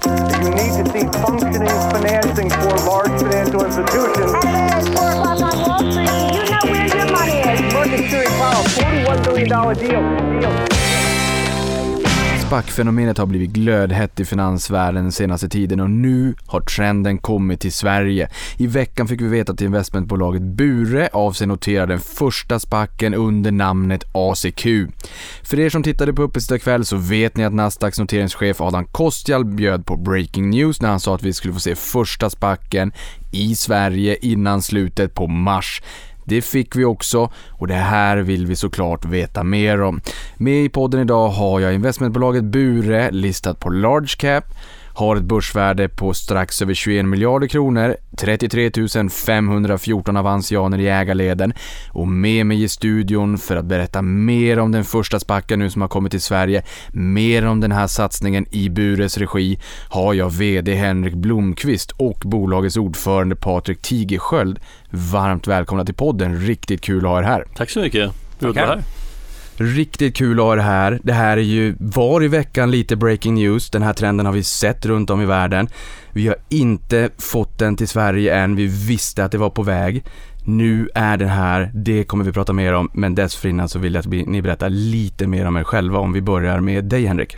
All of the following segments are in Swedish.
You need to see functioning financing for large financial institutions. It's 4 o'clock on Wall Street. You know where your money is. Market clearing file, $41 billion deal. deal. SPAC-fenomenet har blivit glödhett i finansvärlden den senaste tiden och nu har trenden kommit till Sverige. I veckan fick vi veta att investmentbolaget Bure avser notera den första SPACen under namnet ACQ. För er som tittade på Uppesittarkväll så vet ni att Nasdaqs noteringschef Adam Kostial bjöd på breaking news när han sa att vi skulle få se första SPACen i Sverige innan slutet på mars. Det fick vi också och det här vill vi såklart veta mer om. Med i podden idag har jag investmentbolaget Bure listat på large cap, har ett börsvärde på strax över 21 miljarder kronor, 33 514 avansianer i ägarleden och med mig i studion för att berätta mer om den första spacken nu som har kommit till Sverige, mer om den här satsningen i Bures regi har jag VD Henrik Blomqvist och bolagets ordförande Patrik Tigersköld. Varmt välkomna till podden, riktigt kul att ha er här. Tack så mycket. Kul att vara här. Riktigt kul att ha det här. Det här är ju var i veckan lite breaking news. Den här trenden har vi sett runt om i världen. Vi har inte fått den till Sverige än. Vi visste att det var på väg. Nu är den här, det kommer vi prata mer om, men dessförinnan så vill jag att ni berättar lite mer om er själva om vi börjar med dig Henrik.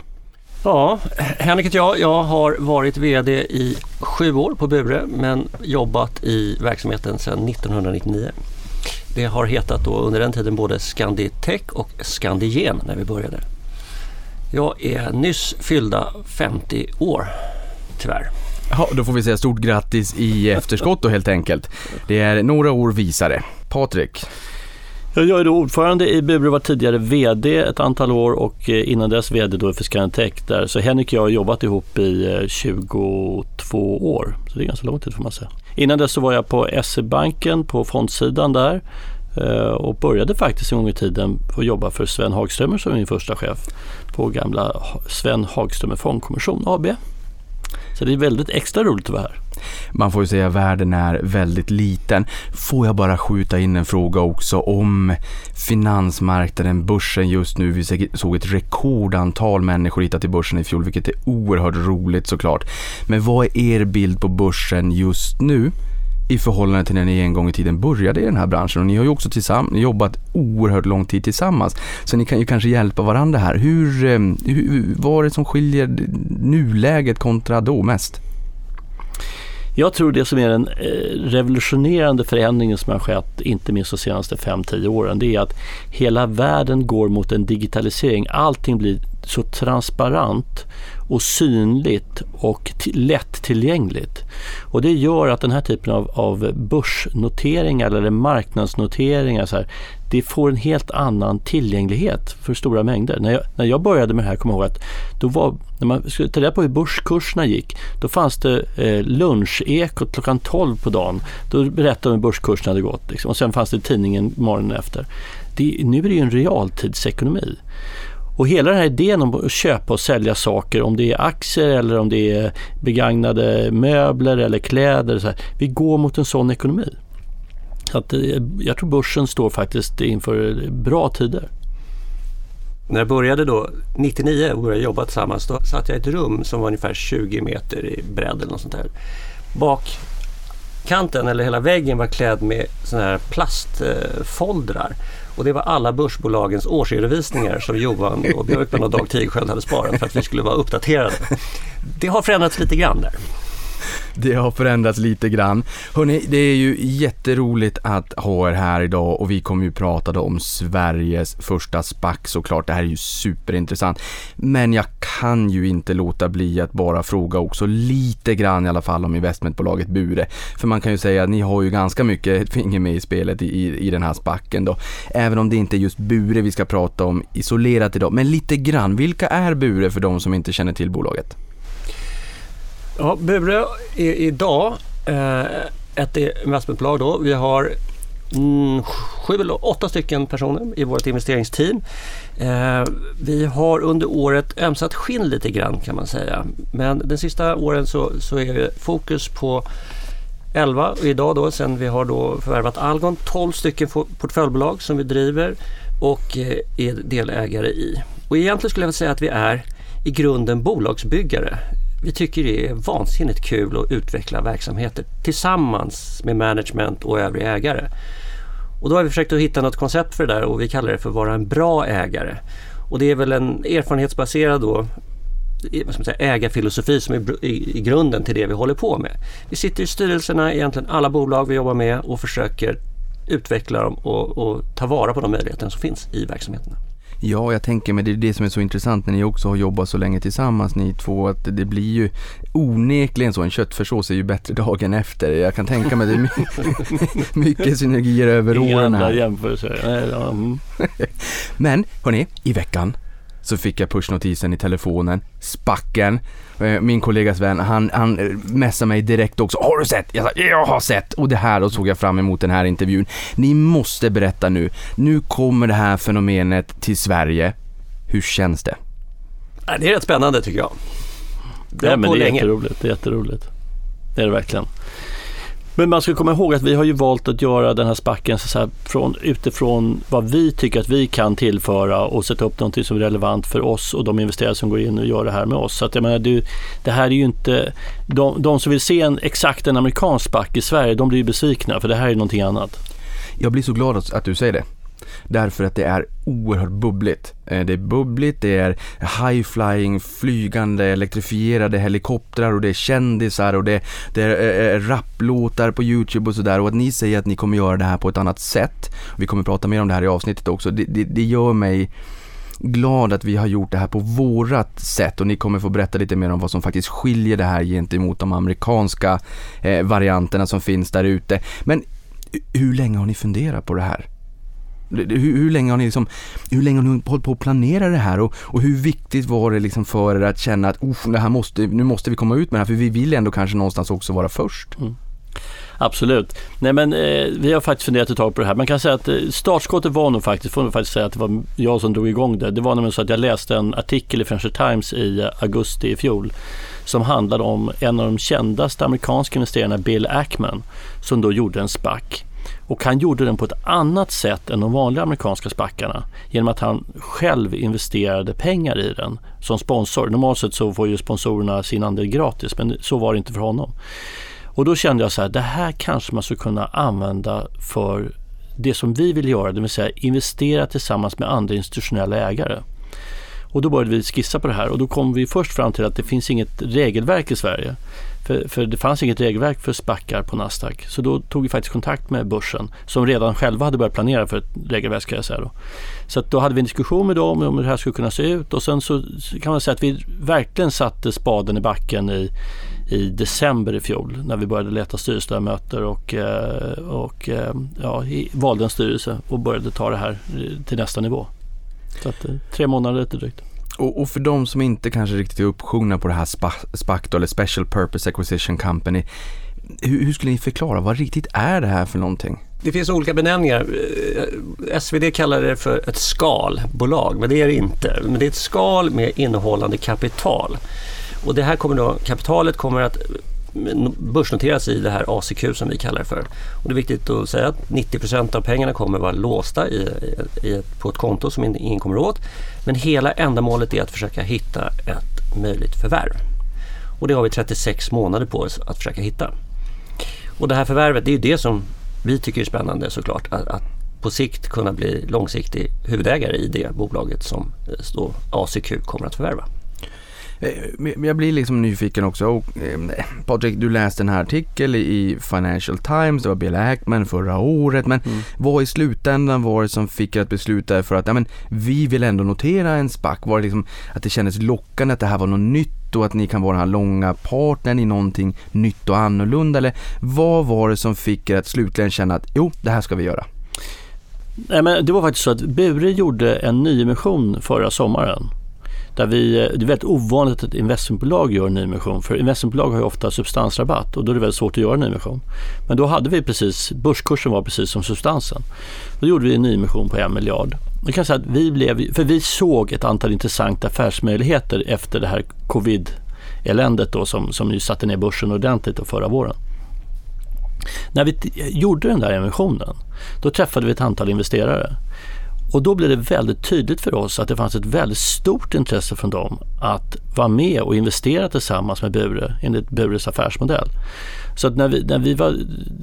Ja, Henrik heter jag. Jag har varit VD i sju år på Bure men jobbat i verksamheten sedan 1999. Det har hetat då under den tiden både Scanditech och Scandigen när vi började. Jag är nyss fyllda 50 år, tyvärr. Ja, då får vi säga stort grattis i efterskott då helt enkelt. Det är några år visare. Patrik? Jag är då ordförande i Bure, var tidigare VD ett antal år och eh, innan dess VD då för Scanditech. Där. Så Henrik och jag har jobbat ihop i 22 eh, år, så det är ganska lång tid får man säga. Innan dess så var jag på SE-banken på fondsidan där eh, och började faktiskt en gång i tiden att jobba för Sven Hagströmer som min första chef på gamla Sven Hagströmer Fondkommission AB. Så det är väldigt extra roligt att vara här. Man får ju säga att världen är väldigt liten. Får jag bara skjuta in en fråga också om finansmarknaden, börsen just nu. Vi såg ett rekordantal människor hitta till börsen i fjol, vilket är oerhört roligt såklart. Men vad är er bild på börsen just nu? I förhållande till när ni en gång i tiden började i den här branschen. Och ni har ju också tillsammans, jobbat oerhört lång tid tillsammans. Så ni kan ju kanske hjälpa varandra här. Hur, eh, hur, vad är det som skiljer nuläget kontra då mest? Jag tror det som är den eh, revolutionerande förändringen som har skett, inte minst de senaste 5-10 åren, det är att hela världen går mot en digitalisering. Allting blir så transparent och synligt och lättillgängligt. Och det gör att den här typen av, av börsnoteringar eller marknadsnoteringar så här, det får en helt annan tillgänglighet för stora mängder. När jag, när jag började med det här, kommer jag ihåg att då var, när man skulle ta reda på hur börskurserna gick, då fanns det eh, lunchekot klockan 12 på dagen. Då berättade de hur börskurserna hade gått liksom. och sen fanns det tidningen morgonen efter. Det, nu är det ju en realtidsekonomi. Och hela den här idén om att köpa och sälja saker, om det är aktier eller om det är begagnade möbler eller kläder. Så här, vi går mot en sån ekonomi. Så att, eh, jag tror börsen står faktiskt inför bra tider. När jag började då 99 och började jobba tillsammans då satt jag i ett rum som var ungefär 20 meter i bredd eller något sånt där. Bakkanten eller hela väggen var klädd med såna här plastfoldrar. Och det var alla börsbolagens årsredovisningar som Johan och Björkman och Dag Tigersköld hade sparat för att vi skulle vara uppdaterade. Det har förändrats lite grann där. Det har förändrats lite grann. Hörrni, det är ju jätteroligt att ha er här idag och vi kommer ju prata om Sveriges första SPAC såklart. Det här är ju superintressant. Men jag kan ju inte låta bli att bara fråga också lite grann i alla fall om investmentbolaget Bure. För man kan ju säga att ni har ju ganska mycket finger med i spelet i, i den här SPACen då. Även om det inte är just Bure vi ska prata om isolerat idag. Men lite grann, vilka är Bure för de som inte känner till bolaget? Ja, Bure är idag eh, ett investmentbolag. Då. Vi har mm, sju eller åtta stycken personer i vårt investeringsteam. Eh, vi har under året ömsat skinn lite grann kan man säga. Men de sista åren så, så är det fokus på 11 och idag då sen vi har då förvärvat Algon 12 stycken portföljbolag som vi driver och eh, är delägare i. Och egentligen skulle jag säga att vi är i grunden bolagsbyggare vi tycker det är vansinnigt kul att utveckla verksamheter tillsammans med management och övriga ägare. Och då har vi försökt att hitta något koncept för det där och vi kallar det för att vara en bra ägare. Och det är väl en erfarenhetsbaserad då, eh, vad ska man säga, ägarfilosofi som är i, i grunden till det vi håller på med. Vi sitter i styrelserna i egentligen alla bolag vi jobbar med och försöker utveckla dem och, och ta vara på de möjligheter som finns i verksamheterna. Ja, jag tänker mig det är det som är så intressant när ni också har jobbat så länge tillsammans ni två att det blir ju onekligen så, en köttfärssås är ju bättre dagen efter. Jag kan tänka mig det är mycket synergier över Inga åren andra här. jämförelser. Nej, ja, mm. Men hörni, i veckan så fick jag pushnotisen i telefonen, spacken. Eh, Min kollegas vän, han, han eh, messade mig direkt också. Har du sett? Jag sa, jag har sett! Och det här, och såg jag fram emot den här intervjun. Ni måste berätta nu. Nu kommer det här fenomenet till Sverige. Hur känns det? Ja, Det är rätt spännande tycker jag. Det har men det är länge. jätteroligt. Det är jätteroligt. Det är det verkligen. Men man ska komma ihåg att vi har ju valt att göra den här spacken så här, från, utifrån vad vi tycker att vi kan tillföra och sätta upp någonting som är relevant för oss och de investerare som går in och gör det här med oss. Så att jag menar, det, det här är ju inte... De, de som vill se en exakt en amerikansk spack i Sverige, de blir ju besvikna för det här är någonting annat. Jag blir så glad att, att du säger det. Därför att det är oerhört bubbligt. Eh, det är bubbligt, det är high-flying, flygande, elektrifierade helikoptrar och det är kändisar och det, det är eh, eh, rapplåtar på YouTube och sådär. Och att ni säger att ni kommer göra det här på ett annat sätt. Vi kommer prata mer om det här i avsnittet också. Det, det, det gör mig glad att vi har gjort det här på vårat sätt och ni kommer få berätta lite mer om vad som faktiskt skiljer det här gentemot de amerikanska eh, varianterna som finns där ute. Men hur länge har ni funderat på det här? Hur, hur länge har ni liksom, hur länge har ni hållit på att planera det här och, och hur viktigt var det liksom för er att känna att det här måste, nu måste vi komma ut med det här för vi vill ändå kanske någonstans också vara först. Mm. Absolut. Nej men eh, vi har faktiskt funderat ett tag på det här. Man kan säga att eh, startskottet var nog faktiskt, får man faktiskt säga att det var jag som drog igång det. Det var nämligen så att jag läste en artikel i Financial Times i augusti i fjol som handlade om en av de kändaste amerikanska investerarna, Bill Ackman, som då gjorde en SPAC. Och han gjorde den på ett annat sätt än de vanliga amerikanska spackarna genom att han själv investerade pengar i den som sponsor. Normalt sett så får ju sponsorerna sin andel gratis men så var det inte för honom. Och då kände jag så här, det här kanske man skulle kunna använda för det som vi vill göra, det vill säga investera tillsammans med andra institutionella ägare. Och då började vi skissa på det här och då kom vi först fram till att det finns inget regelverk i Sverige. För, för det fanns inget regelverk för spackar på Nasdaq. Så då tog vi faktiskt kontakt med börsen som redan själva hade börjat planera för ett regelverk ska jag säga då. Så att då hade vi en diskussion med dem om hur det här skulle kunna se ut och sen så kan man säga att vi verkligen satte spaden i backen i, i december i fjol när vi började leta styrelseledamöter och, eh, och eh, ja, valde en styrelse och började ta det här till nästa nivå. Så att, eh, tre månader lite drygt. Och, och för de som inte kanske riktigt är uppsjungna på det här SPA- SPAC då, eller Special Purpose Acquisition Company. Hur, hur skulle ni förklara, vad riktigt är det här för någonting? Det finns olika benämningar. Eh, SvD kallar det för ett skalbolag, men det är det inte. Men det är ett skal med innehållande kapital. Och det här kommer då, kapitalet kommer att börsnoteras i det här ACQ som vi kallar det för. Och det är viktigt att säga att 90% av pengarna kommer vara låsta i, i, i ett, på ett konto som ingen kommer åt. Men hela ändamålet är att försöka hitta ett möjligt förvärv. Och det har vi 36 månader på oss att försöka hitta. Och det här förvärvet, det är ju det som vi tycker är spännande såklart. Att, att på sikt kunna bli långsiktig huvudägare i det bolaget som eh, ACQ kommer att förvärva. Eh, jag blir liksom nyfiken också. Och, eh, Patrik, du läste den här artikeln i Financial Times, det var Bill Ackman förra året, men vad i slutändan var det som fick er att besluta för att ja, men, vi vill ändå notera en SPAC? Var det liksom att det kändes lockande att det här var något nytt och att ni kan vara den här långa partnern i någonting nytt och annorlunda? Eller vad var det som fick er att slutligen känna att jo, det här ska vi göra? Nej, men det var faktiskt så att Bure gjorde en nyemission förra sommaren. Där vi, det är väldigt ovanligt att ett investmentbolag gör en nyemission för investmentbolag har ju ofta substansrabatt och då är det väldigt svårt att göra en nyemission. Men då hade vi precis, börskursen var precis som substansen. Då gjorde vi en nyemission på en miljard. Jag kan säga att vi blev, för vi såg ett antal intressanta affärsmöjligheter efter det här covid-eländet då som, som ju satte ner börsen ordentligt då förra våren. När vi t- gjorde den där emissionen, då träffade vi ett antal investerare. Och då blev det väldigt tydligt för oss att det fanns ett väldigt stort intresse från dem att vara med och investera tillsammans med Bure enligt Bures affärsmodell. Så att när vi, när vi var,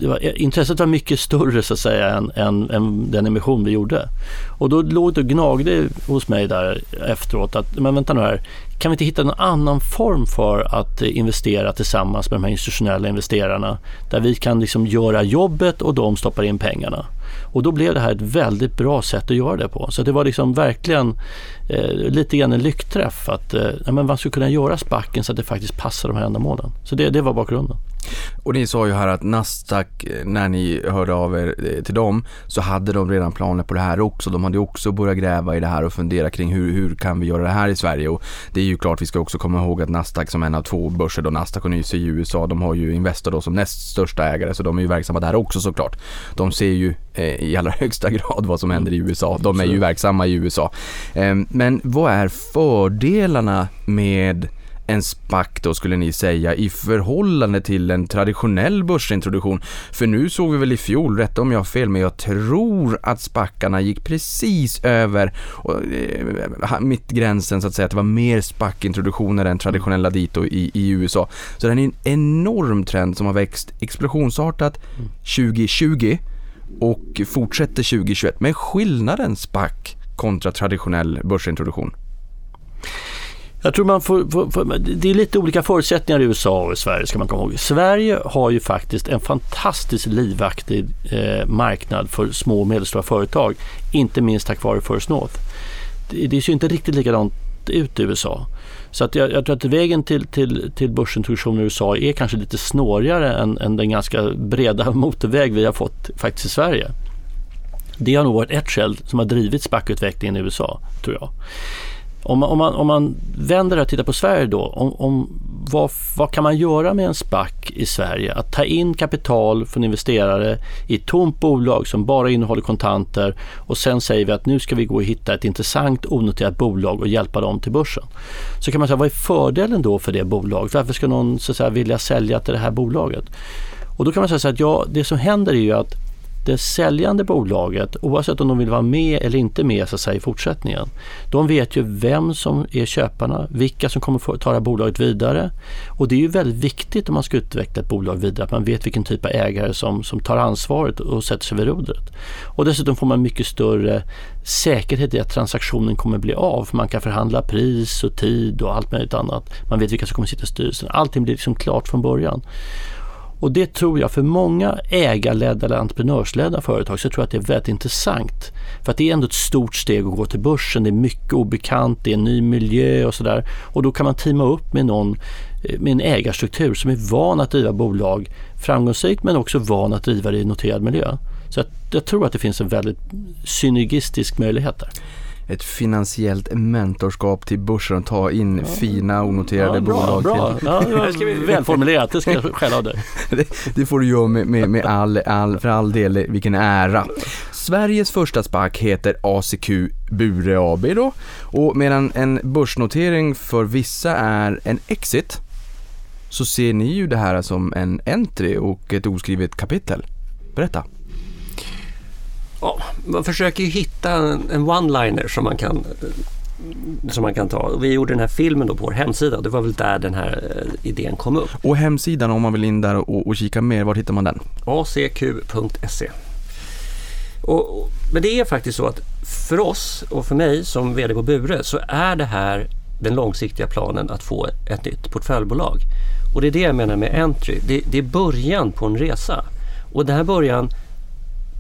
var, eh, intresset var mycket större så att säga än, än, än, den emission vi gjorde. Och då låg det och gnagde hos mig där efteråt att, men vänta nu här, kan vi inte hitta någon annan form för att eh, investera tillsammans med de här institutionella investerarna där vi kan liksom göra jobbet och de stoppar in pengarna. Och då blev det här ett väldigt bra sätt att göra det på. Så det var liksom verkligen eh, lite grann en lyckträff att eh, ja, men man skulle kunna göra spacken så att det faktiskt passar de här ändamålen. Så det, det var bakgrunden. Och ni sa ju här att Nasdaq, när ni hörde av er eh, till dem, så hade de redan planer på det här också. De hade också börjat gräva i det här och fundera kring hur, hur kan vi göra det här i Sverige? Och det är ju klart, vi ska också komma ihåg att Nasdaq som en av två börser, då Nasdaq och Nyse i USA, de har ju Investor då som näst största ägare, så de är ju verksamma där också såklart. De ser ju eh, i allra högsta grad vad som händer i USA. De är ju verksamma i USA. Eh, men vad är fördelarna med en SPAC då skulle ni säga i förhållande till en traditionell börsintroduktion? För nu såg vi väl i fjol, rätta om jag har fel, men jag tror att SPACarna gick precis över eh, mittgränsen så att säga, att det var mer SPAC-introduktioner än traditionella dito i, i USA. Så det är en enorm trend som har växt explosionsartat 2020 och fortsätter 2021. Men skillnaden SPAC kontra traditionell börsintroduktion? Jag tror man får, får, får, det är lite olika förutsättningar i USA och i Sverige ska man komma ihåg. Sverige har ju faktiskt en fantastiskt livaktig eh, marknad för små och medelstora företag. Inte minst tack vare First North. Det, det ser inte riktigt likadant ut i USA. Så att jag, jag, tror att vägen till, till, till börsintroduktion i USA är kanske lite snårigare än, än den ganska breda motorväg vi har fått faktiskt i Sverige. Det har nog varit ett skäl som har drivit SPAC-utvecklingen i USA, tror jag. Om man, om, man, om man vänder och tittar på Sverige då, om, om vad, vad, kan man göra med en SPAC i Sverige? Att ta in kapital från investerare i ett tomt bolag som bara innehåller kontanter och sen säger vi att nu ska vi gå och hitta ett intressant onoterat bolag och hjälpa dem till börsen. Så kan man säga, vad är fördelen då för det bolaget? Varför ska någon så att säga, vilja sälja till det här bolaget? Och då kan man säga att ja, det som händer är ju att det säljande bolaget, oavsett om de vill vara med eller inte med så att säga, i fortsättningen, de vet ju vem som är köparna, vilka som kommer att ta bolaget vidare. Och det är ju väldigt viktigt om man ska utveckla ett bolag vidare, att man vet vilken typ av ägare som, som tar ansvaret och sätter sig vid rodret. Och dessutom får man mycket större säkerhet i att transaktionen kommer bli av. För man kan förhandla pris och tid och allt möjligt annat. Man vet vilka som kommer att sitta i styrelsen. Allting blir liksom klart från början. Och det tror jag för många ägarledda eller entreprenörsledda företag så tror jag att det är väldigt intressant. För att det är ändå ett stort steg att gå till börsen. Det är mycket obekant, det är en ny miljö och sådär. Och då kan man teama upp med någon eh, med en ägarstruktur som är van att driva bolag framgångsrikt men också van att driva det i noterad miljö. Så jag, jag tror att det finns en väldigt synergistisk möjlighet där ett finansiellt mentorskap till börsen och ta in ja. fina onoterade ja, bra, bolag. Bra. Ja, det var välformulerat, det ska jag skälla av dig. det, det får du göra med, med, med all, all, för all del, vilken ära. Sveriges första SPAC heter ACQ Bure AB då och medan en börsnotering för vissa är en exit så ser ni ju det här som en entry och ett oskrivet kapitel. Berätta ja, man försöker ju hitta en, one-liner som man kan som man kan ta. Vi gjorde den här filmen då på vår hemsida. Det var väl där den här eh, idén kom upp. Och hemsidan om man vill in där och, och kika mer, var hittar man den? acq.se och, Men det är faktiskt så att för oss och för mig som VD på Bure så är det här den långsiktiga planen att få ett nytt portföljbolag. Och det är det jag menar med entry. Det, det är början på en resa. Och den här början,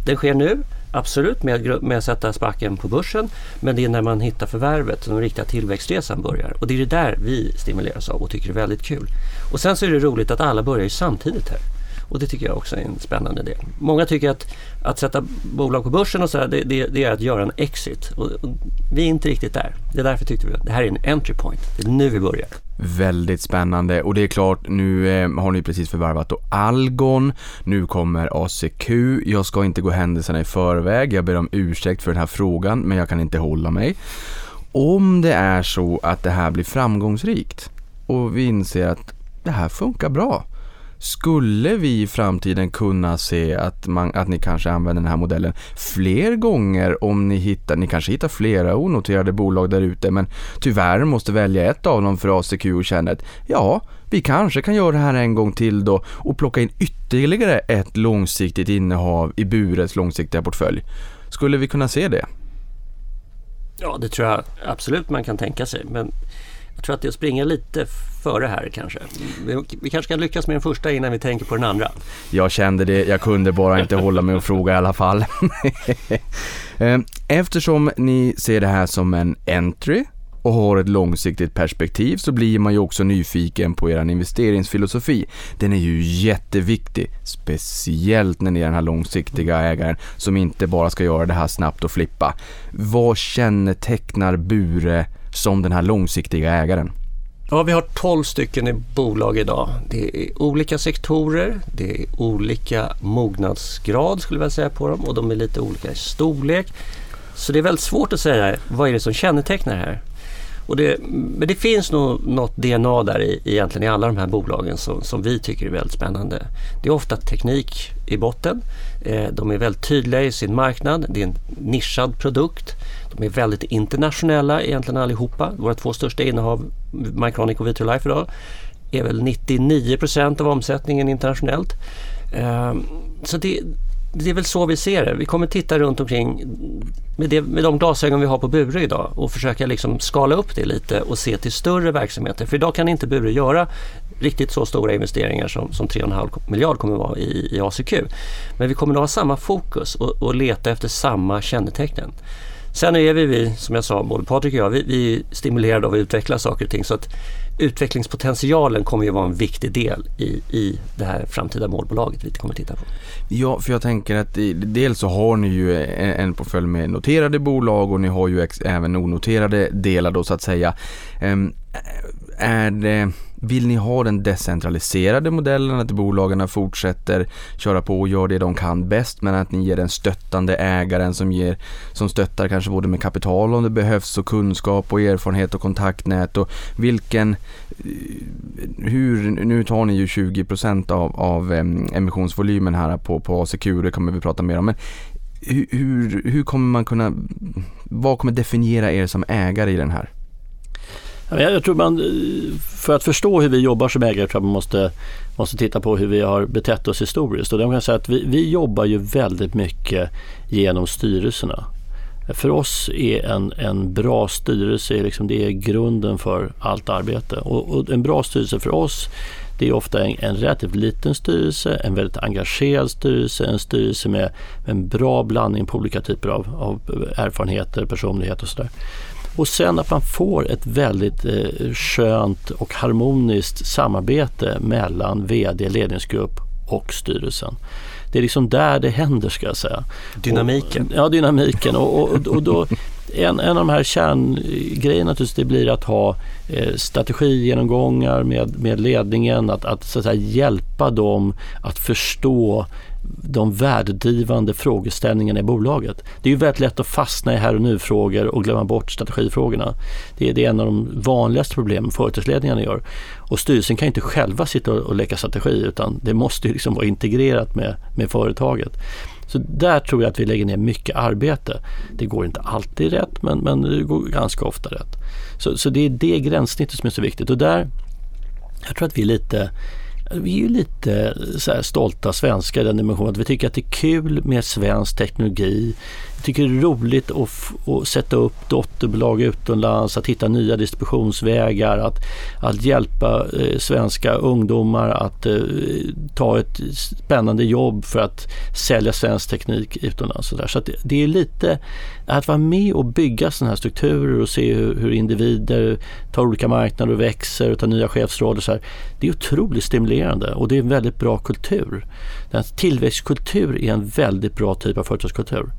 den sker nu Absolut med, med att sätta spacken på börsen men det är när man hittar förvärvet som den riktiga tillväxtresan börjar. Och det är det där vi stimuleras av och tycker är väldigt kul. Och sen så är det roligt att alla börjar ju samtidigt här. Och det tycker jag också är en spännande del. Många tycker att att sätta bolag på börsen och så här, det, det, det, är att göra en exit. Och, och, vi är inte riktigt där. Det är därför tyckte vi att det här är en entry point. Det är nu vi börjar. Väldigt spännande och det är klart nu eh, har ni precis förvärvat då Algon, nu kommer ACQ, jag ska inte gå händelserna i förväg, jag ber om ursäkt för den här frågan men jag kan inte hålla mig. Om det är så att det här blir framgångsrikt och vi inser att det här funkar bra skulle vi i framtiden kunna se att, man, att ni kanske använder den här modellen fler gånger om ni hittar, ni kanske hittar flera onoterade bolag där ute men tyvärr måste välja ett av dem för ACQ och känner att ja, vi kanske kan göra det här en gång till då och plocka in ytterligare ett långsiktigt innehav i Burets långsiktiga portfölj. Skulle vi kunna se det? Ja, det tror jag absolut man kan tänka sig. Men jag tror att det är att springa lite före här kanske. Vi, vi kanske kan lyckas med den första innan vi tänker på den andra. Jag kände det, jag kunde bara inte hålla mig och fråga i alla fall. Eh, Eftersom ni ser det här som en entry och har ett långsiktigt perspektiv så blir man ju också nyfiken på er investeringsfilosofi. Den är ju jätteviktig, speciellt när ni är den här långsiktiga ägaren som inte bara ska göra det här snabbt och flippa. Vad kännetecknar Bure som den här långsiktiga ägaren? Ja, vi har 12 stycken i bolag idag. Det är olika sektorer, det är olika mognadsgrad skulle jag säga på dem och de är lite olika i storlek. Så det är väldigt svårt att säga vad är det som kännetecknar det här. Och det, men det finns nog något DNA där i, egentligen i alla de här bolagen som, som vi tycker är väldigt spännande. Det är ofta teknik i botten. Eh, de är väldigt tydliga i sin marknad. Det är en nischad produkt. De är väldigt internationella egentligen allihopa. Våra två största innehav, Mycronic och Vitrolife idag, är väl 99% av omsättningen internationellt. Eh, så det, det är väl så vi ser det. Vi kommer titta runt omkring med, det, med de glasögon vi har på Bure idag och försöka liksom skala upp det lite och se till större verksamheter. För idag kan inte Bure göra riktigt så stora investeringar som, som 3,5 miljard kommer att vara i, i ACQ. Men vi kommer att ha samma fokus och, och leta efter samma kännetecken. Sen är vi, vi, som jag sa, både Patrik och jag, vi, vi är stimulerade av att utveckla saker och ting. Så att utvecklingspotentialen kommer ju vara en viktig del i, i det här framtida målbolaget vi kommer att titta på. Ja, för jag tänker att dels så har ni ju en portfölj med noterade bolag och ni har ju även onoterade delar då så att säga. Ehm, är det vill ni ha den decentraliserade modellen, att bolagen fortsätter köra på och gör det de kan bäst, men att ni ger den stöttande ägaren som, ger, som stöttar kanske både med kapital om det behövs och kunskap och erfarenhet och kontaktnät och vilken, eh, hur, nu tar ni ju 20% av, av eh, emissionsvolymen här på, på ACQ, det kommer vi prata mer om, men hur, hur kommer man kunna, vad kommer definiera er som ägare i den här? Jag tror man, eh, för att förstå hur vi jobbar som ägare tror jag man måste, måste titta på hur vi har betett oss historiskt. Och kan säga att vi, vi jobbar ju väldigt mycket genom styrelserna. För oss är en, en bra styrelse liksom, det är grunden för allt arbete. Och, och en bra styrelse för oss det är ofta en, en relativt liten styrelse, en väldigt engagerad styrelse, en styrelse med, med en bra blandning på olika typer av, av erfarenheter, personlighet och sådär. Och sen att man får ett väldigt eh, skönt och harmoniskt samarbete mellan VD, ledningsgrupp och styrelsen. Det är liksom där det händer ska jag säga. Dynamiken. Och, ja, dynamiken. Och, och, och då, en, en av de här kärngrejerna naturligtvis det blir att ha eh, strategigenomgångar med, med ledningen, att, att, så att säga, hjälpa dem att förstå de värdedrivande frågeställningarna i bolaget. Det är ju väldigt lätt att fastna i här och nu-frågor och glömma bort strategifrågorna. Det är, det är en av de vanligaste problemen företagsledningarna gör. Och styrelsen kan inte själva sitta och leka strategi utan det måste liksom vara integrerat med, med företaget. Så där tror jag att vi lägger ner mycket arbete. Det går inte alltid rätt men, men det går ganska ofta rätt. Så, så det är det gränssnittet som är så viktigt och där, jag tror att vi är lite vi är ju lite eh, så stolta svenskar i den dimensionen att vi tycker att det är kul med svensk teknologi tycker det är roligt att, att sätta upp dotterbolag utomlands, att hitta nya distributionsvägar, att, att hjälpa eh, svenska ungdomar att eh, ta ett spännande jobb för att sälja svensk teknik utomlands. Så, där. så det, det, är lite att vara med och bygga sådana här strukturer och se hur, hur, individer tar olika marknader och växer och tar nya chefsroller. Så här. Det är otroligt stimulerande och det är en väldigt bra kultur. Den tillväxtkultur är en väldigt bra typ av företagskultur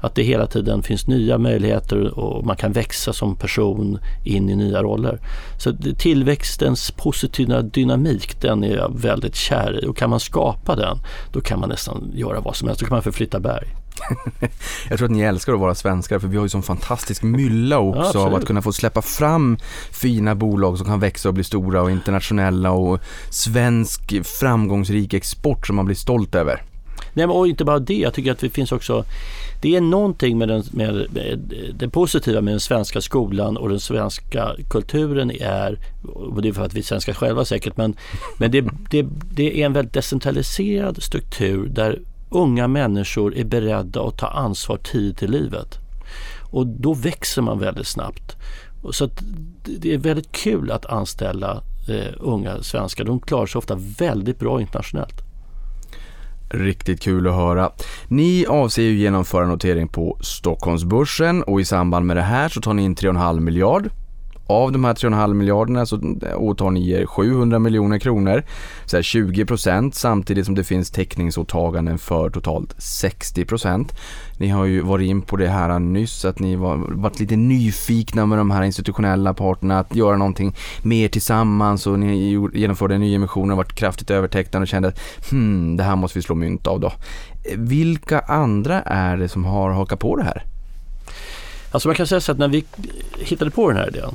att det hela tiden finns nya möjligheter och man kan växa som person in i nya roller. Så tillväxtens positiva dynamik den är jag väldigt kär i och kan man skapa den då kan man nästan göra vad som helst. Då kan man förflytta berg. Jag tror att ni älskar att vara svenskar för vi har ju sån fantastisk mylla också Ja, av att kunna få släppa fram fina bolag som kan växa och bli stora och internationella och svensk framgångsrik export som man blir stolt över. Nej, men och inte bara det. Jag tycker att det finns också det är någonting med, den, med, med det positiva med den svenska skolan och den svenska kulturen är, och det är för att vi är svenskar själva säkert, men, men det, det, det är en väldigt decentraliserad struktur där unga människor är beredda att ta ansvar tidigt i livet. Och då växer man väldigt snabbt. Så att det är väldigt kul att anställa eh, unga svenskar. De klarar sig ofta väldigt bra internationellt. Riktigt kul att höra. Ni avser ju genomföra notering på Stockholmsbörsen och i samband med det här så tar ni in 3,5 miljard. Av de här 3,5 miljarderna så åtar ni er 700 miljoner kronor, så här 20 procent, samtidigt som det finns täckningsåtaganden för totalt 60 procent. Ni har ju varit in på det här nyss, att ni var, varit lite nyfikna med de här institutionella parterna att göra någonting mer tillsammans och ni genomförde en ny emission och varit kraftigt övertecknade och kände att hmm, det här måste vi slå mynt av då. Vilka andra är det som har hakat på det här? Alltså man kan säga så att när vi hittade på den här idén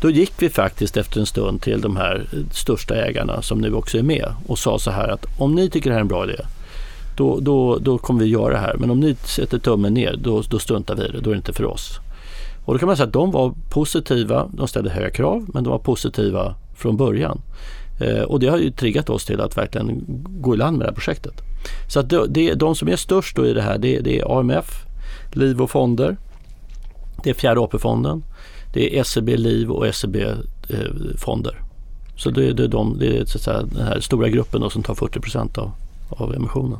då gick vi faktiskt efter en stund till de här största ägarna som nu också är med och sa så här att om ni tycker det här är en bra idé då, då, då kommer vi göra det här. Men om ni sätter tummen ner då, då struntar vi i det, då är det inte för oss. Och då kan man säga att de var positiva, de ställde höga krav men de var positiva från början. Eh, och det har ju triggat oss till att verkligen gå i land med det här projektet. Så att det, det, de som är störst då i det här det, det är AMF, Liv och Fonder, det är Fjärde AP-fonden, det är SEB Liv och SEB eh, Fonder. Så det, det är, de, det är så att säga, den här stora gruppen då som tar 40 procent av, av emissionen.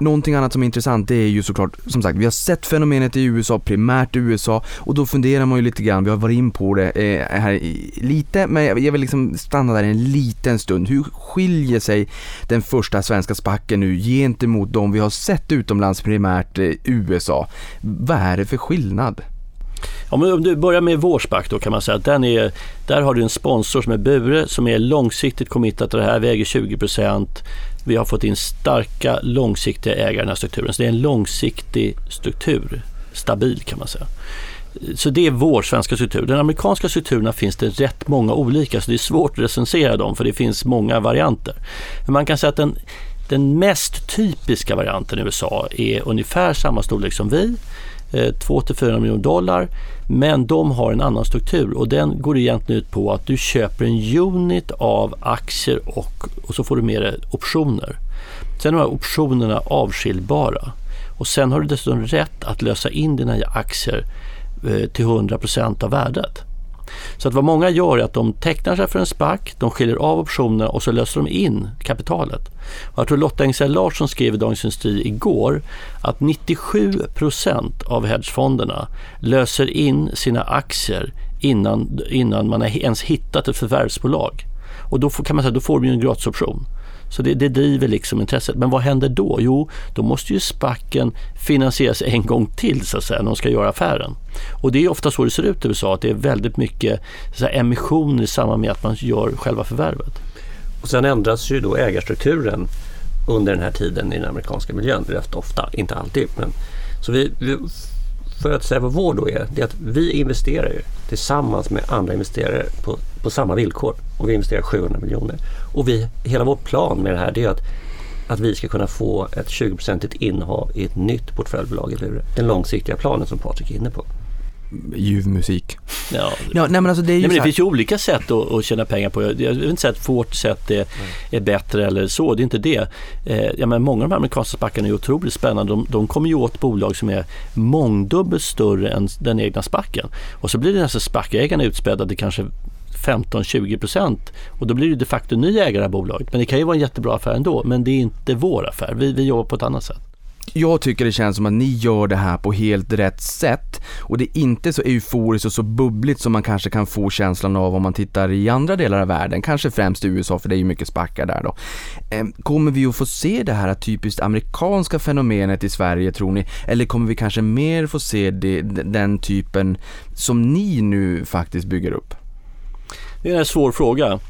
Någonting annat som är intressant det är ju såklart, som sagt, vi har sett fenomenet i USA, primärt i USA och då funderar man ju lite grann, vi har varit in på det eh, här lite, men jag jag vill liksom stanna där en liten stund. Hur skiljer sig den första svenska spacken nu gentemot de vi har sett utomlands, primärt eh, USA? Vad är det för skillnad? Om du börjar med vår SPAC då kan man säga att den är, där har du en sponsor som är Bure som är långsiktigt committat till det här. väger 20. Vi har fått in starka långsiktiga ägare i den här strukturen. Så det är en långsiktig struktur. Stabil kan man säga. Så det är vår svenska struktur. Den amerikanska strukturerna finns det rätt många olika så det är svårt att recensera dem för det finns många varianter. Men man kan säga att den, den mest typiska varianten i USA är ungefär samma storlek som vi. Eh, 2-4 miljoner dollar. Men de har en annan struktur och den går egentligen ut på att du köper en unit av aktier och, och så får du med dig optioner. Sen är de här optionerna avskiljbara och sen har du dessutom rätt att lösa in dina aktier eh, till 100% av värdet. Så att vad många gör är att de tecknar sig för en SPAC, de skiljer av optionerna och så löser de in kapitalet. Och jag tror Lotta Engsell Larsson skrev i Dagens Industri igår att 97% av hedgefonderna löser in sina aktier innan, innan man har ens hittat ett förvärvsbolag. Och då får, kan man säga, då får de ju en gratisoption. Så det, det driver liksom intresset. Men vad händer då? Jo, då måste ju spacken finansieras en gång till så att säga, när de ska göra affären. Och det är ofta så det ser ut i USA, att det är väldigt mycket så här, emissioner i samband med att man gör själva förvärvet. Och sen ändras ju då ägarstrukturen under den här tiden i den amerikanska miljön rätt ofta, inte alltid. Men, så vi, vi, för att säga vad vår då är, det är att vi investerar ju tillsammans med andra investerare på, på samma villkor. Och vi investerar 700 miljoner. Och vi, hela vår plan med det här det är att, att vi ska kunna få ett 20-procentigt innehav i ett nytt portföljbolag i Lure. Den långsiktiga planen som Patrik är inne på. Ljuv musik. Ja, Ja, nej men alltså det är ju Nej, men det finns ju olika sätt att, att tjäna pengar på. Jag vill inte säga att vårt sätt är, är bättre eller så, det är inte det. Eh, ja, men många av de amerikanska spackarna är otroligt spännande. De, de kommer ju åt bolag som är mångdubbelt större än den egna spacken. Och så blir det nästan spackägarna utspädda till kanske 15-20 procent och då blir det de facto ny ägare av bolaget. Men det kan ju vara en jättebra affär ändå, men det är inte vår affär. Vi, vi jobbar på ett annat sätt. Jag tycker det känns som att ni gör det här på helt rätt sätt och det är inte så euforiskt och så bubbligt som man kanske kan få känslan av om man tittar i andra delar av världen, kanske främst i USA för det är ju mycket spackar där då. Ehm, kommer vi att få se det här typiskt amerikanska fenomenet i Sverige tror ni? Eller kommer vi kanske mer få se det, den typen som ni nu faktiskt bygger upp? Det är en svår fråga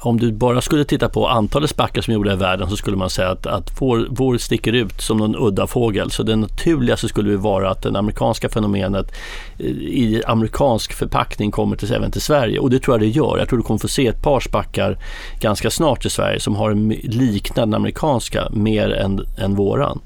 om du bara skulle titta på antalet spackar som är gjorda i världen så skulle man säga att, att vår, vår sticker ut som någon udda fågel. Så det naturligaste skulle vara att det amerikanska fenomenet eh, i amerikansk förpackning kommer till, även till Sverige. Och det tror jag det gör. Jag tror du kommer få se ett par spackar ganska snart i Sverige som har en liknande amerikanska mer än, än våran.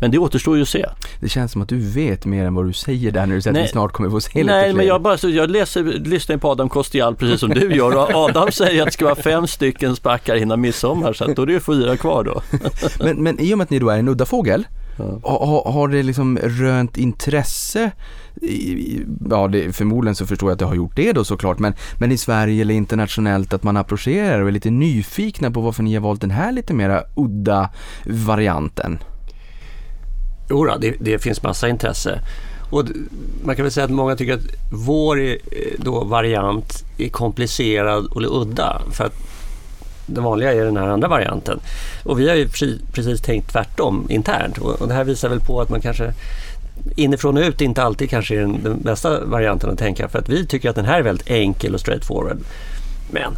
Men det återstår ju att se. Det känns som att du vet mer än vad du säger där när du säger Nej. att vi snart kommer få se lite Nej, fler. men jag, bara, jag läser, lyssnar på Adam Kostial precis som du gör och Adam säger att det ska vara fem stycken spackar innan midsommar så att då är det ju fyra kvar då. Men, men i och med att ni då är en udda fågel, Ja. ha, ha- har det liksom rönt intresse? Ja, det, förmodligen så förstår jag att det har gjort det då såklart, men, men i Sverige eller internationellt att man approcherar och är lite nyfikna på varför ni har valt den här lite mera udda varianten. Jo det, det finns massa intresse. Och man kan väl säga att många tycker att vår eh, då, variant är komplicerad och udda. För att den vanliga är den här andra varianten. Och vi har ju precis, tänkt tvärtom internt. Och, det här visar väl på att man kanske inifrån och ut inte alltid kanske är den, den bästa varianten att tänka. För att vi tycker att den här är väldigt enkel och straightforward. Men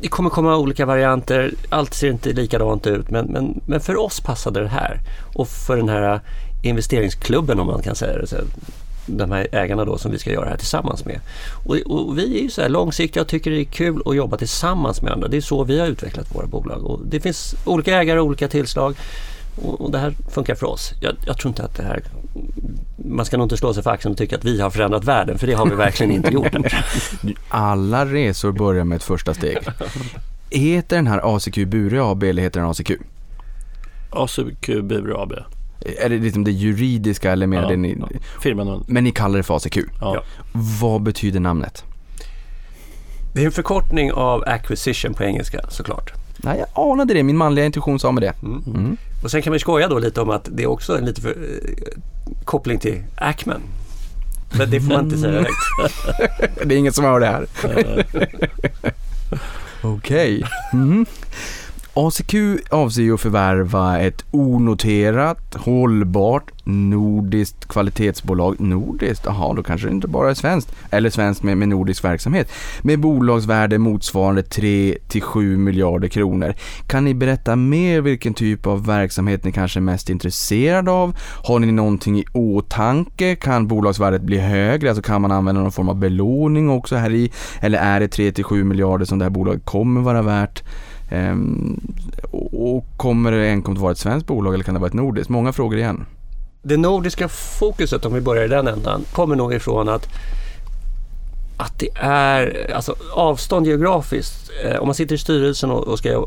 det kommer komma olika varianter. Allt ser inte likadant ut. Men, men, men för oss passade det här. Och för den här investeringsklubben om man kan säga det. Så de här ägarna då som vi ska göra det här tillsammans med. Och, och vi är ju så här långsiktiga och tycker det är kul att jobba tillsammans med andra. Det är så vi har utvecklat våra bolag. Och det finns olika ägare och olika tillslag. Och, och det här funkar för oss. Jag, jag tror inte att det här... Man ska nog inte slå sig för axeln och tycka att vi har förändrat världen, för det har vi verkligen inte gjort. Alla resor börjar med ett första steg. Heter den här ACQ Bure AB eller heter den ACQ? ACQ Bure AB. Är det liksom det juridiska eller mer Ja, det ni... ja. Firman. Men ni kallar det för ACQ. Ja. Vad betyder namnet? Det är en förkortning av acquisition på engelska såklart. Nej, jag anade det. Min manliga intuition sa mig det. Mm. Och sen kan man skoja då lite om att det är också en lite för, eh, koppling till Ackman. Men det får man inte säga direkt. Det är ingen som hör det här. Okej. Mm. ACQ avser ju att förvärva ett onoterat, hållbart, nordiskt kvalitetsbolag. Nordiskt? Jaha, då kanske det inte bara är svenskt. Eller svenskt med, med nordisk verksamhet. Med bolagsvärde motsvarande 3-7 miljarder kronor. Kan ni berätta mer vilken typ av verksamhet ni kanske är mest intresserade av? Har ni någonting i åtanke? Kan bolagsvärdet bli högre? Alltså kan man använda någon form av belåning också här i? Eller är det 3-7 miljarder som det här bolaget kommer vara värt? Ehm, och kommer det enkom att vara ett svenskt bolag eller kan det vara ett nordiskt? Många frågor igen. Det nordiska fokuset, om vi börjar i den ändan, kommer nog ifrån att att det är alltså, avstånd geografiskt. Eh, om man sitter i styrelsen och, och ska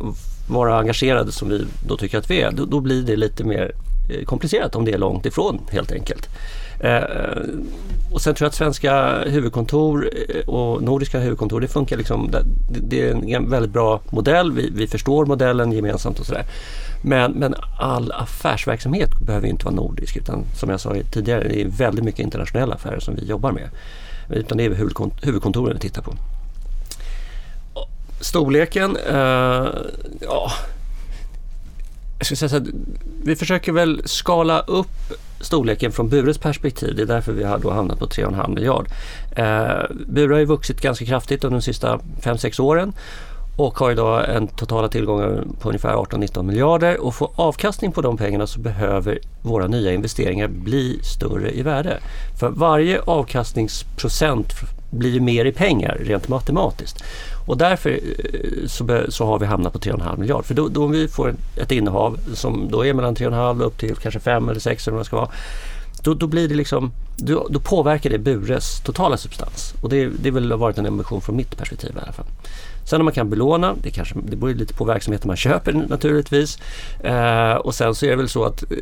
vara engagerad som vi då tycker att vi är, då, då blir det lite mer eh, komplicerat om det är långt ifrån helt enkelt. Eh, och sen tror jag att svenska huvudkontor eh, och nordiska huvudkontor, det funkar liksom, det, det är en väldigt bra modell. Vi, vi förstår modellen gemensamt och sådär. Men, men all affärsverksamhet behöver inte vara nordisk utan som jag sa tidigare, det är väldigt mycket internationella affärer som vi jobbar med. Utan det är huvudkontoren vi tittar på. Storleken, eh, ja... Jag skulle säga så här, vi försöker väl skala upp storleken från Bures perspektiv. Det är därför vi har då hamnat på 3,5 miljard. Eh, Bure har ju vuxit ganska kraftigt under de sista 5-6 åren och har idag en totala tillgångar på ungefär 18-19 miljarder och få avkastning på de pengarna så behöver våra nya investeringar bli större i värde. För varje avkastningsprocent blir mer i pengar rent matematiskt. Och därför eh, så, så har vi hamnat på 3,5 miljard. För då, då om vi får ett innehav som då är mellan 3,5 upp till kanske 5 eller 6 eller vad det ska vara. Då, då blir det liksom, då, då påverkar det Bures totala substans. Och det, det väl har varit en ambition från mitt perspektiv i alla fall. Sen om man kan belåna, det, kanske, det beror lite på verksamheten man köper naturligtvis. Eh, och sen så är det väl så att eh,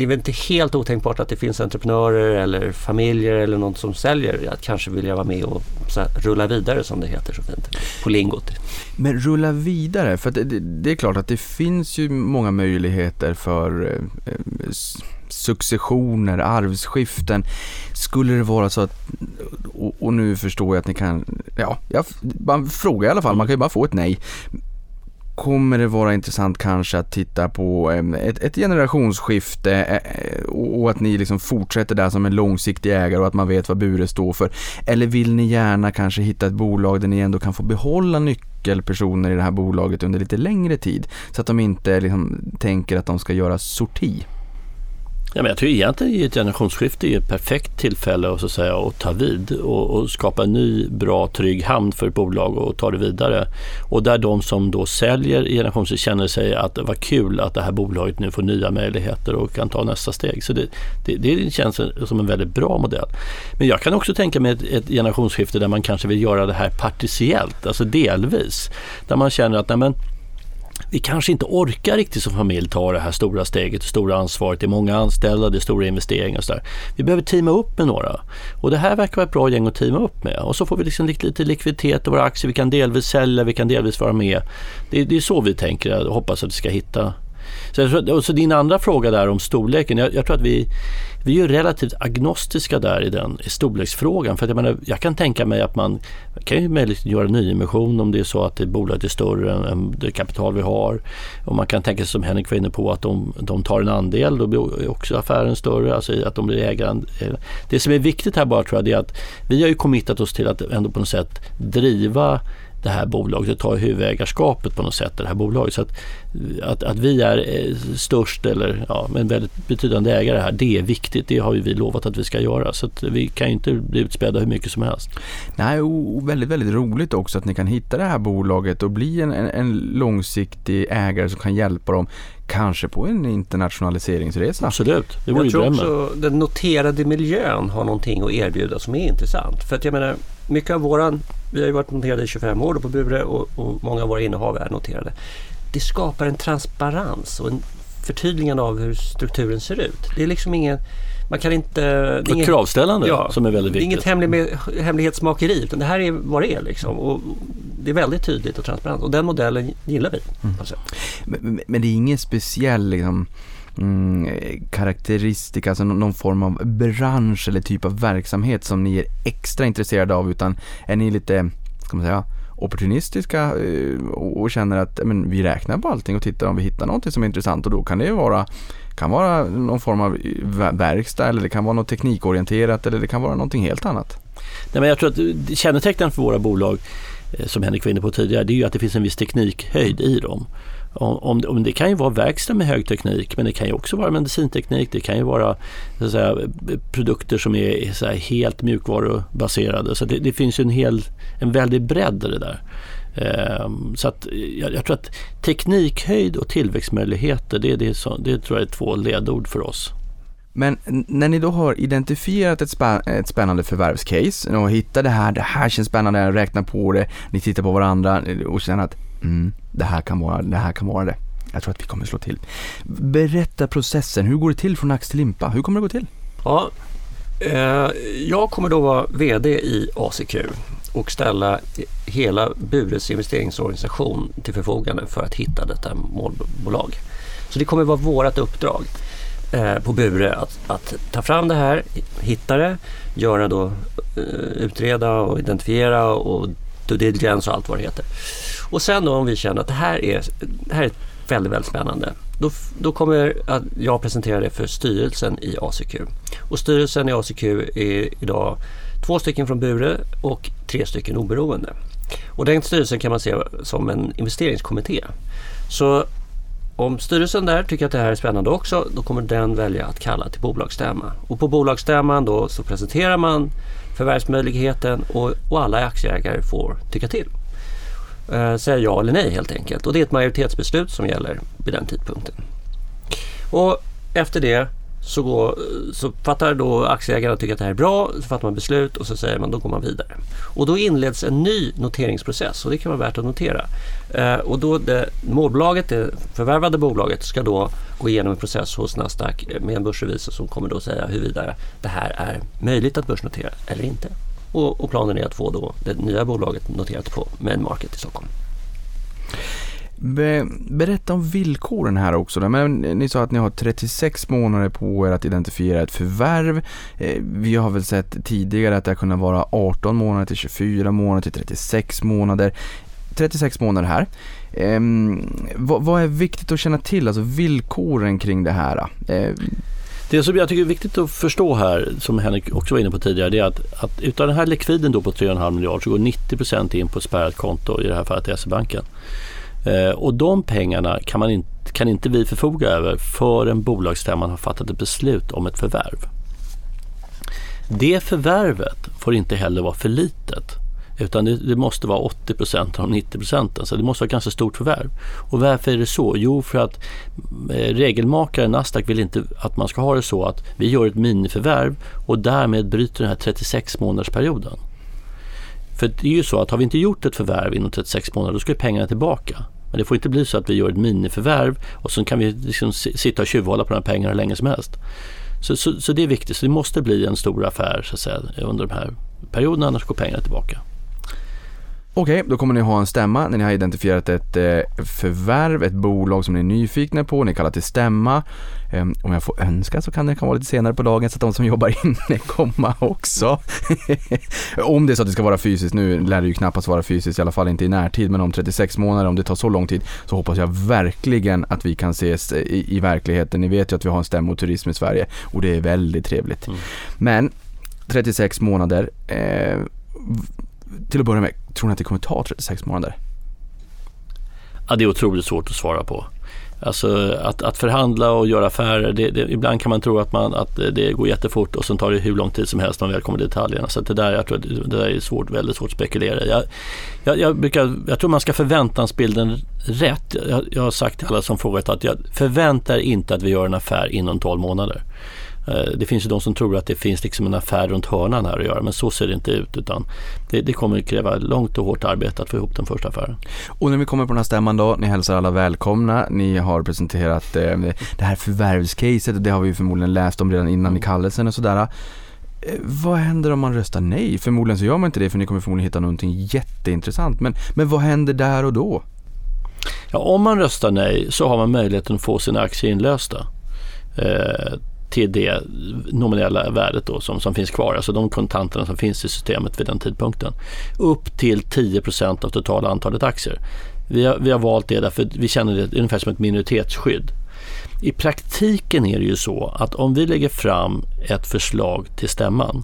det är väl inte helt otänkbart att det finns entreprenörer eller familjer eller någon som säljer att kanske vilja vara med och så här, rulla vidare som det heter så fint på lingot. Men rulla vidare, för det, det, är klart att det finns ju många möjligheter för eh, eh successioner, arvsskiften. Skulle det vara så att, och, och nu förstår jag att ni kan, ja, jag man frågar i alla fall, man kan ju bara få ett nej kommer det vara intressant kanske att titta på ett, ett generationsskifte eh, eh, och att ni liksom fortsätter där som en långsiktig ägare och att man vet vad Bure står för. Eller vill ni gärna kanske hitta ett bolag där ni ändå kan få behålla nyckelpersoner i det här bolaget under lite längre tid så att de inte liksom tänker att de ska göra sorti? Ja, men jag tror egentligen ett generationsskifte är ett perfekt tillfälle att, så att, säga, att ta vid och, och skapa en ny, bra, trygg hamn för ett bolag och ta det vidare. Och där de som då säljer i generationsskifte känner sig att det var kul att det här bolaget nu får nya möjligheter och kan ta nästa steg. Så det, det, det känns som en väldigt bra modell. Men jag kan också tänka mig ett, ett generationsskifte där man kanske vill göra det här partiellt, alltså delvis. Där man känner att nej, men, vi kanske inte orkar riktigt som familj ta det här stora steget, det stora ansvaret. Det är många anställda, det är stora investeringar och sådär. Vi behöver teama upp med några. Och det här verkar vara ett bra gäng att teama upp med. Och så får vi liksom lite, likviditet i våra aktier. Vi kan delvis sälja, vi kan delvis vara med. Det, det är så vi tänker och hoppas att vi ska hitta så, tror- och så din andra fråga där om storleken. Jag, jag tror att vi, vi är relativt agnostiska där i den i storleksfrågan. För att jag, menar, jag kan tänka mig att man kan ju möjligen göra nyemission om det är så att det bolaget är större än, än det kapital vi har. Och man kan tänka sig som Henrik var inne på att de, de tar en andel, då blir också affären större, alltså att de blir ägare. Det som är viktigt här bara tror jag är att vi har ju committat oss till att ändå på något sätt driva det här bolaget och ta huvudägarskapet på något sätt i det här bolaget. Så att, att, att vi är eh, störst eller ja, en väldigt betydande ägare här, det är viktigt. Det har ju vi lovat att vi ska göra. Så att vi kan ju inte bli utspädda hur mycket som helst. Nej, och väldigt, väldigt roligt också att ni kan hitta det här bolaget och bli en, en, en långsiktig ägare som kan hjälpa dem, kanske på en internationaliseringsresa. Absolut, det vore ju Jag tror drömmen. också den noterade miljön har någonting att erbjuda som är intressant. För att jag menar, mycket av våran, vi har ju varit noterade i 25 år på Bure och, och många av våra innehav är noterade. Det skapar en transparens och en förtydligande av hur strukturen ser ut. Det är liksom ingen, man kan inte... Det är Och ingen, kravställande Ja, som är väldigt det är viktigt. inget hemlig, hemlighetsmakeri utan det här är vad det är liksom. Och det är väldigt tydligt och transparent och den modellen gillar vi. Alltså. Men, men- men det är ingen speciell liksom, mm, alltså någon, form av bransch eller typ av verksamhet som ni är extra intresserade av utan är ni lite, ska man säga, opportunistiska eh, och, känner att men, vi räknar på allting och tittar om vi hittar någonting som är intressant och då kan det ju vara kan vara någon form av eh, verkstad eller det kan vara något teknikorienterat eller det kan vara någonting helt annat. Nej, men jag tror att eh, kännetecknen för våra bolag, som Henrik var inne på tidigare, det är ju att det finns en viss teknikhöjd i dem. Om, om, det kan ju vara verkstad med hög teknik men det kan ju också vara medicinteknik. Det kan ju vara så att säga, produkter som är så här, helt mjukvarubaserade. Så det, det finns ju en, hel, en väldig bredd i det där. Ehm, så att jag, jag tror att teknikhöjd och tillväxtmöjligheter det, det, så, det tror jag är två ledord för oss. Men när ni då har identifierat ett, spä- ett spännande förvärvscase och hittar det här, det här känns spännande, räknar på det, ni tittar på varandra eh, och känner att mm, det, här kan vara, det här kan vara det. Jag tror att vi kommer slå till. Berätta processen, hur går det till från ax till limpa? Hur kommer det gå till? Ja, eh, jag kommer då vara VD i ACQ och ställa hela Bures investeringsorganisation till förfogande för att hitta detta målbolag. Så det kommer vara vårt uppdrag eh, på Bure att, att ta fram det här, hitta det, göra då, eh, utreda och identifiera och due diligence och allt vad det heter. Och sen då om vi känner att det här är, det här är väldigt, väldigt spännande. Då, då kommer att jag presentera det för styrelsen i ACQ. Och styrelsen i ACQ är idag två stycken från Bure och tre stycken oberoende. Och den styrelsen kan man se som en investeringskommitté. Så om styrelsen där tycker att det här är spännande också, då kommer den välja att kalla till bolagsstämma. Och på bolagsstämman då så presenterar man förvärvsmöjligheten och, och alla aktieägare får tycka till. Eh, säga ja eller nej helt enkelt. Och det är ett majoritetsbeslut som gäller vid den tidpunkten. Och efter det så, går, så fattar då aktieägarna tycker att det här är bra, så fattar man beslut och så säger man då går man vidare. Och då inleds en ny noteringsprocess och det kan vara värt att notera. Eh, och då det, målbolaget, det förvärvade bolaget, ska då gå igenom en process hos Nasdaq med en börsrevisor som kommer då säga huruvida det här är möjligt att börsnotera eller inte. Och, och planen är att få då det nya bolaget noterat på Main Market i Stockholm. Be, berätta om villkoren här också. Men ni sa att ni har 36 månader på er att identifiera ett förvärv. Eh, vi har väl sett tidigare att det har kunnat vara 18 månader till 24 månader till 36 månader. 36 månader här. Ehm, vad, vad är viktigt att känna till, alltså villkoren kring det här? Det som jag tycker är viktigt att förstå här, som Henrik också var inne på tidigare, det är att, att utav den här likviden då på 3,5 miljarder så går 90% in på ett spärrat konto, i det här fallet SE-banken. Eh, och de pengarna kan, man in, kan inte vi förfoga över förrän bolagsstämman har fattat ett beslut om ett förvärv. Det förvärvet får inte heller vara för litet. Utan det, det måste vara 80 procent av de 90 procenten. Så det måste vara ett ganska stort förvärv. Och varför är det så? Jo, för att eh, regelmakaren Nasdaq vill inte att man ska ha det så att vi gör ett miniförvärv och därmed bryter den här 36 månadersperioden. För det är ju så att har vi inte gjort ett förvärv inom 36 månader då ska ju pengarna tillbaka. Men det får inte bli så att vi gör ett miniförvärv och så kan vi liksom sitta och tjuvhålla på de här pengarna hur länge som helst. Så, så, så, det är viktigt. Så det måste bli en stor affär så att säga, under de här perioderna annars går pengarna tillbaka. Okej, då kommer ni ha en stämma när ni har identifierat ett eh, förvärv, ett bolag som ni är nyfikna på, ni kallar till stämma. Eh, om jag får önska så kan det kan vara lite senare på dagen så att de som jobbar inne komma också. om det är så att det ska vara fysiskt, nu lär det ju knappast vara fysiskt, i alla fall inte i närtid, men om 36 månader, om det tar så lång tid, så hoppas jag verkligen att vi kan ses i, i verkligheten. Ni vet ju att vi har en stämmoturism i Sverige och det är väldigt trevligt. Mm. Men 36 månader, eh, till att börja med, tror ni att det kommer ta 36 månader? Ja, det är otroligt svårt att svara på. Alltså att, att förhandla och göra affärer, det, det, ibland kan man tro att, man, att det går jättefort och sen tar det hur lång tid som helst när man väl kommer till detaljerna. Så det där, jag tror, det där är svårt, väldigt svårt att spekulera jag, jag, jag, brukar, jag tror man ska förväntansbilden rätt. Jag, jag har sagt till alla som frågat att jag förväntar inte att vi gör en affär inom 12 månader. Eh, det finns ju de som tror att det finns liksom en affär runt hörnan här att göra men så ser det inte ut utan det, det kommer kräva långt och hårt arbete att få ihop den första affären. Och när vi kommer på den här stämman då, ni hälsar alla välkomna, ni har presenterat eh, det här förvärvscaset och det har vi förmodligen läst om redan innan i kallelsen och sådär. Eh, vad händer om man röstar nej? Förmodligen så gör man inte det för ni kommer förmodligen hitta någonting jätteintressant. Men, men vad händer där och då? Ja, om man röstar nej så har man möjligheten att få sina aktier inlösta. Eh, till det nominella värdet då som, som finns kvar, alltså de kontanterna som finns i systemet vid den tidpunkten. Upp till 10% av totala antalet aktier. Vi har, vi har valt det därför vi känner det ungefär som ett minoritetsskydd. I praktiken är det ju så att om vi lägger fram ett förslag till stämman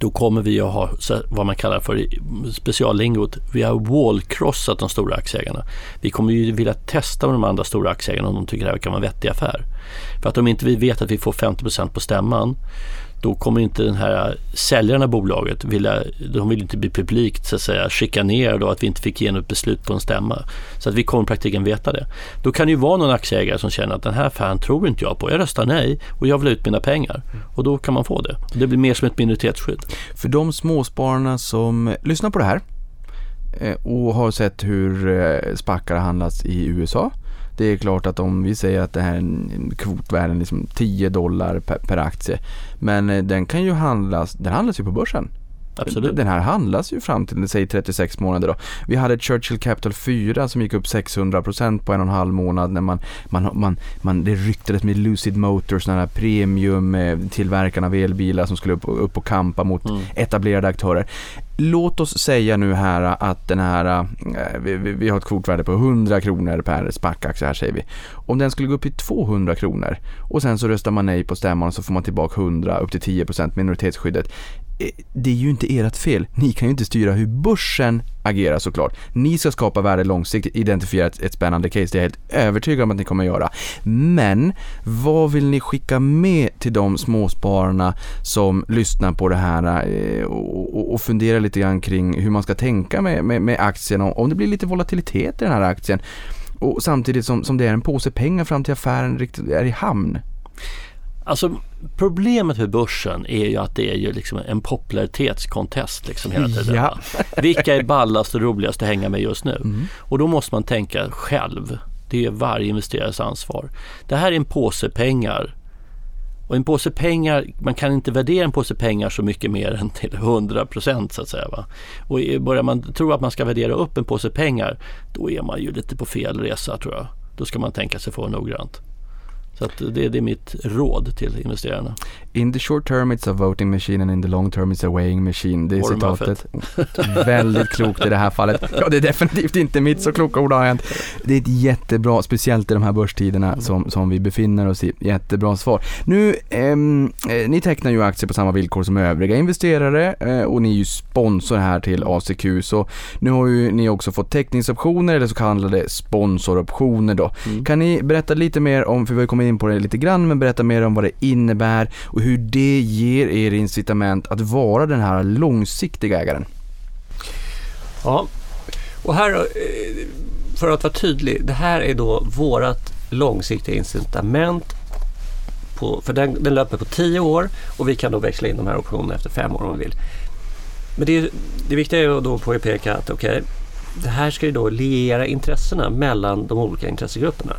då kommer vi att ha vad man kallar för speciallingot. Vi har wallcrossat de stora aktieägarna. Vi kommer ju vilja testa med de andra stora aktieägarna om de tycker det här kan vara en vettig affär. För att om inte vi vet att vi får 50% på stämman då kommer inte den här säljaren av bolaget vilja, de vill inte bli publikt så att säga chikanerade och att vi inte fick igenom ett beslut på en stämma. Så att vi kommer i praktiken veta det. Då kan det ju vara någon aktieägare som känner att den här affären tror inte jag på. Jag röstar nej och jag vill ha ut mina pengar. Och då kan man få det. Det blir mer som ett minoritetsskydd. För de småspararna som lyssnar på det här eh, och har sett hur eh, SPAC spackar handlats i USA det är klart att om vi säger att det här är en kvotvärden liksom 10 dollar per, per aktie. Men eh, den kan ju handlas, den handlas ju på börsen. Absolut. Den här handlas ju fram till, säg 36 månader då. Vi hade Churchill Capital 4 som gick upp 600% på en och en halv månad när man, man, man, man det ryktades med Lucid Motors, den här premium eh, tillverkarna av elbilar som skulle upp, upp och kampa mot mm. etablerade aktörer. Låt oss säga nu här att den här, äh, vi, vi, har ett kvotvärde på 100 kronor per SPAC-aktie här säger vi. Om den skulle gå upp till 200 kronor och sen så röstar man nej på stämman och så får man tillbaka 100 upp till 10% minoritetsskyddet. Eh, det är ju inte ert fel. Ni kan ju inte styra hur börsen agerar såklart. Ni ska skapa värde långsiktigt, identifiera ett, ett spännande case. Det är jag helt övertygad om att ni kommer göra. Men vad vill ni skicka med till de småspararna som lyssnar på det här eh, och, och, och funderar lite grann kring hur man ska tänka med, med, med aktien om det blir lite volatilitet i den här aktien och samtidigt som, som det är en påse pengar fram till affären riktigt är i hamn. Alltså problemet med börsen är ju att det är ju liksom en popularitetskontest liksom hela tiden. Ja. Vilka är ballast och roligast att hänga med just nu? Mm. Och då måste man tänka själv. Det är varje investerares ansvar. Det här är en påse pengar. Och en påse pengar, man kan inte värdera en påse pengar så mycket mer än till 100 procent så att säga. Va? Och börjar man tro att man ska värdera upp en påse pengar, då är man ju lite på fel resa tror jag. Då ska man tänka sig för noggrant. Så att det, det är mitt råd till investerarna. In the short term it's a voting machine and in the long term it's a weighing machine. Det är Warren citatet. Väldigt klokt i det här fallet. Ja, det är definitivt inte mitt, så kloka ord har hänt. Det är ett jättebra, speciellt i de här börstiderna som, som vi befinner oss i. Jättebra svar. Nu, ehm, eh, ni tecknar ju aktier på samma villkor som övriga investerare eh, och ni är ju sponsor här till ACQ. Så nu har ju ni också fått teckningsoptioner eller så kallade sponsoroptioner då. Mm. Kan ni berätta lite mer om, för vi har kommit kommer in på det lite grann, men berätta mer om vad det innebär och hur det ger er incitament att vara den här långsiktiga ägaren. Ja, och här, eh, för att vara tydlig, det här är då vårat långsiktiga incitament på, för den, den löper på 10 år och vi kan då växla in de här optionerna efter 5 år om vi vill. Men det, det viktiga är då att påpeka att okej, det här ska ju då liera intressena mellan de olika intressegrupperna.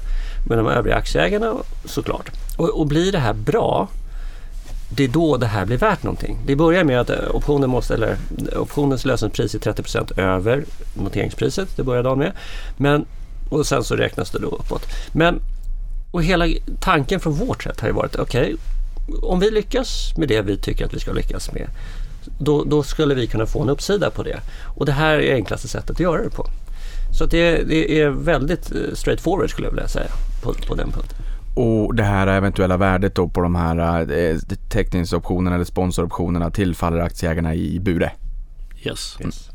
Med de övriga aktieägarna såklart. Och, och blir det här bra, det är då det här blir värt någonting. Det börjar med att eh, optionen måste, eller eh, optionens lösenpris är 30% över noteringspriset. Det börjar dagen med. Men, och sen så räknas det då uppåt. Men, och hela tanken från vårt sätt har ju varit, okej, om vi lyckas med det vi tycker att vi ska lyckas med, då, då skulle vi kunna få en uppsida på det. Och det här är enklaste sättet att göra det på. Så det, det är väldigt eh, straightforward skulle jag vilja säga på, på den punkten. Och det här eventuella värdet då på de här eh, teckningsoptionerna eller sponsoroptionerna tillfaller aktieägarna i Bure. Yes. Yes.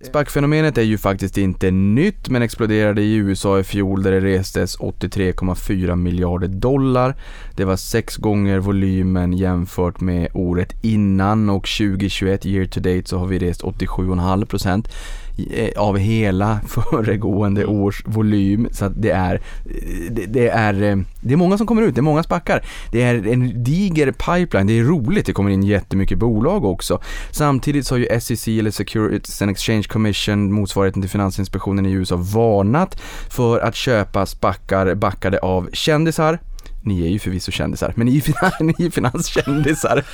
SPAC-fenomenet är ju faktiskt inte nytt men exploderade i USA i fjol där det restes 83,4 miljarder dollar. Det var sex gånger volymen jämfört med året innan och 2021 year to date så har vi rest 87,5 procent av hela föregående års volym. Så att det är, eh, det, det är, eh, det är många som kommer ut, det är många spackar. Det är en diger pipeline, det är roligt, det kommer in jättemycket bolag också. Samtidigt så har ju SEC eller Securities and Exchange Commission, motsvarigheten till Finansinspektionen i USA, varnat för att köpa spackar backade av kändisar ni är ju förvisso kändisar, men ni är, finan ni är finanskändisar.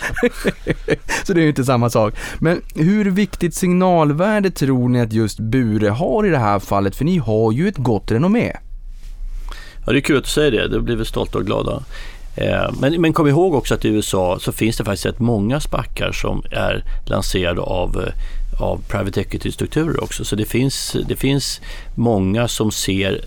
så det är ju inte samma sak. Men hur viktigt signalvärde tror ni att just Bure har i det här fallet? För ni har ju ett gott renommé. Ja, det är kul att du säger det. Då blir vi stolta och glada. Eh, men, men kom ihåg också att i USA så finns det faktiskt rätt många spackar som är lanserade av, eh, av private equity-strukturer också. Så det finns, det finns många som ser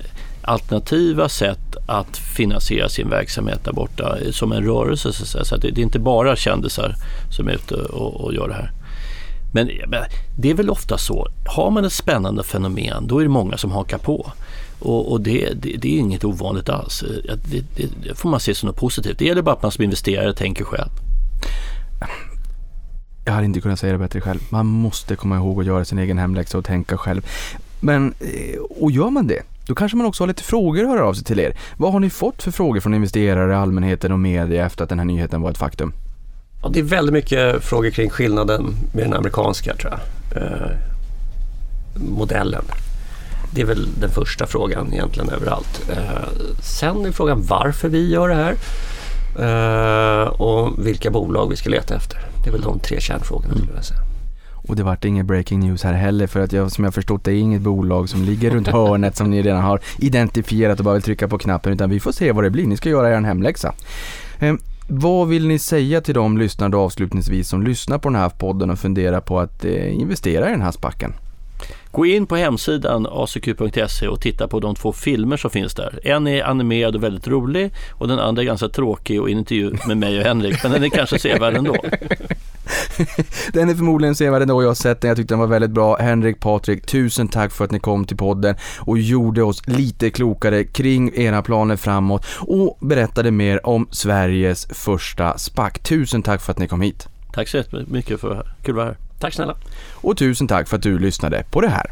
alternativa sätt att finansiera sin verksamhet där borta som en rörelse. Så att säga. Så att det, det är inte bara kändisar som är ute och, och gör det här. Men, men det är väl ofta så, har man ett spännande fenomen då är det många som hakar på. Och, och det, det, det är inget ovanligt alls. Det, det, det får man se som något positivt. Det gäller bara att man som investerare tänker själv. Jag hade inte kunnat säga det bättre själv. Man måste komma ihåg att göra sin egen hemläxa och tänka själv. Men, eh, och gör man det, då kanske man också har lite frågor att höra av sig till er. Vad har ni fått för frågor från investerare, allmänheten och media efter att den här nyheten var ett faktum? Ja, det är väldigt mycket frågor kring skillnaden med den amerikanska tror jag. Eh, modellen. Det är väl den första frågan egentligen överallt. Eh, sen är frågan varför vi gör det här eh, och vilka bolag vi ska leta efter. Det är väl de tre kärnfrågorna skulle jag säga. Och det vart inget breaking news här heller för att jag, som jag förstått det är inget bolag som ligger runt hörnet som ni redan har identifierat och bara vill trycka på knappen utan vi får se vad det blir. Ni ska göra er hemläxa. Eh, vad vill ni säga till de lyssnare då avslutningsvis som lyssnar på den här podden och funderar på att eh, investera i den här spacken? Gå in på hemsidan acq.se och titta på de två filmer som finns där. En är animerad och väldigt rolig och den andra är ganska tråkig och en intervju med mig och Henrik. Men den är kanske sevärd ändå. Den är förmodligen sevärd ändå, jag har sett den, jag tyckte den var väldigt bra. Henrik, Patrik, tusen tack för att ni kom till podden och gjorde oss lite klokare kring era planer framåt och berättade mer om Sveriges första SPAC. Tusen tack för att ni kom hit. Tack så jättemycket för kul att vara här. Tack snälla. Och tusen tack för att du lyssnade på det här.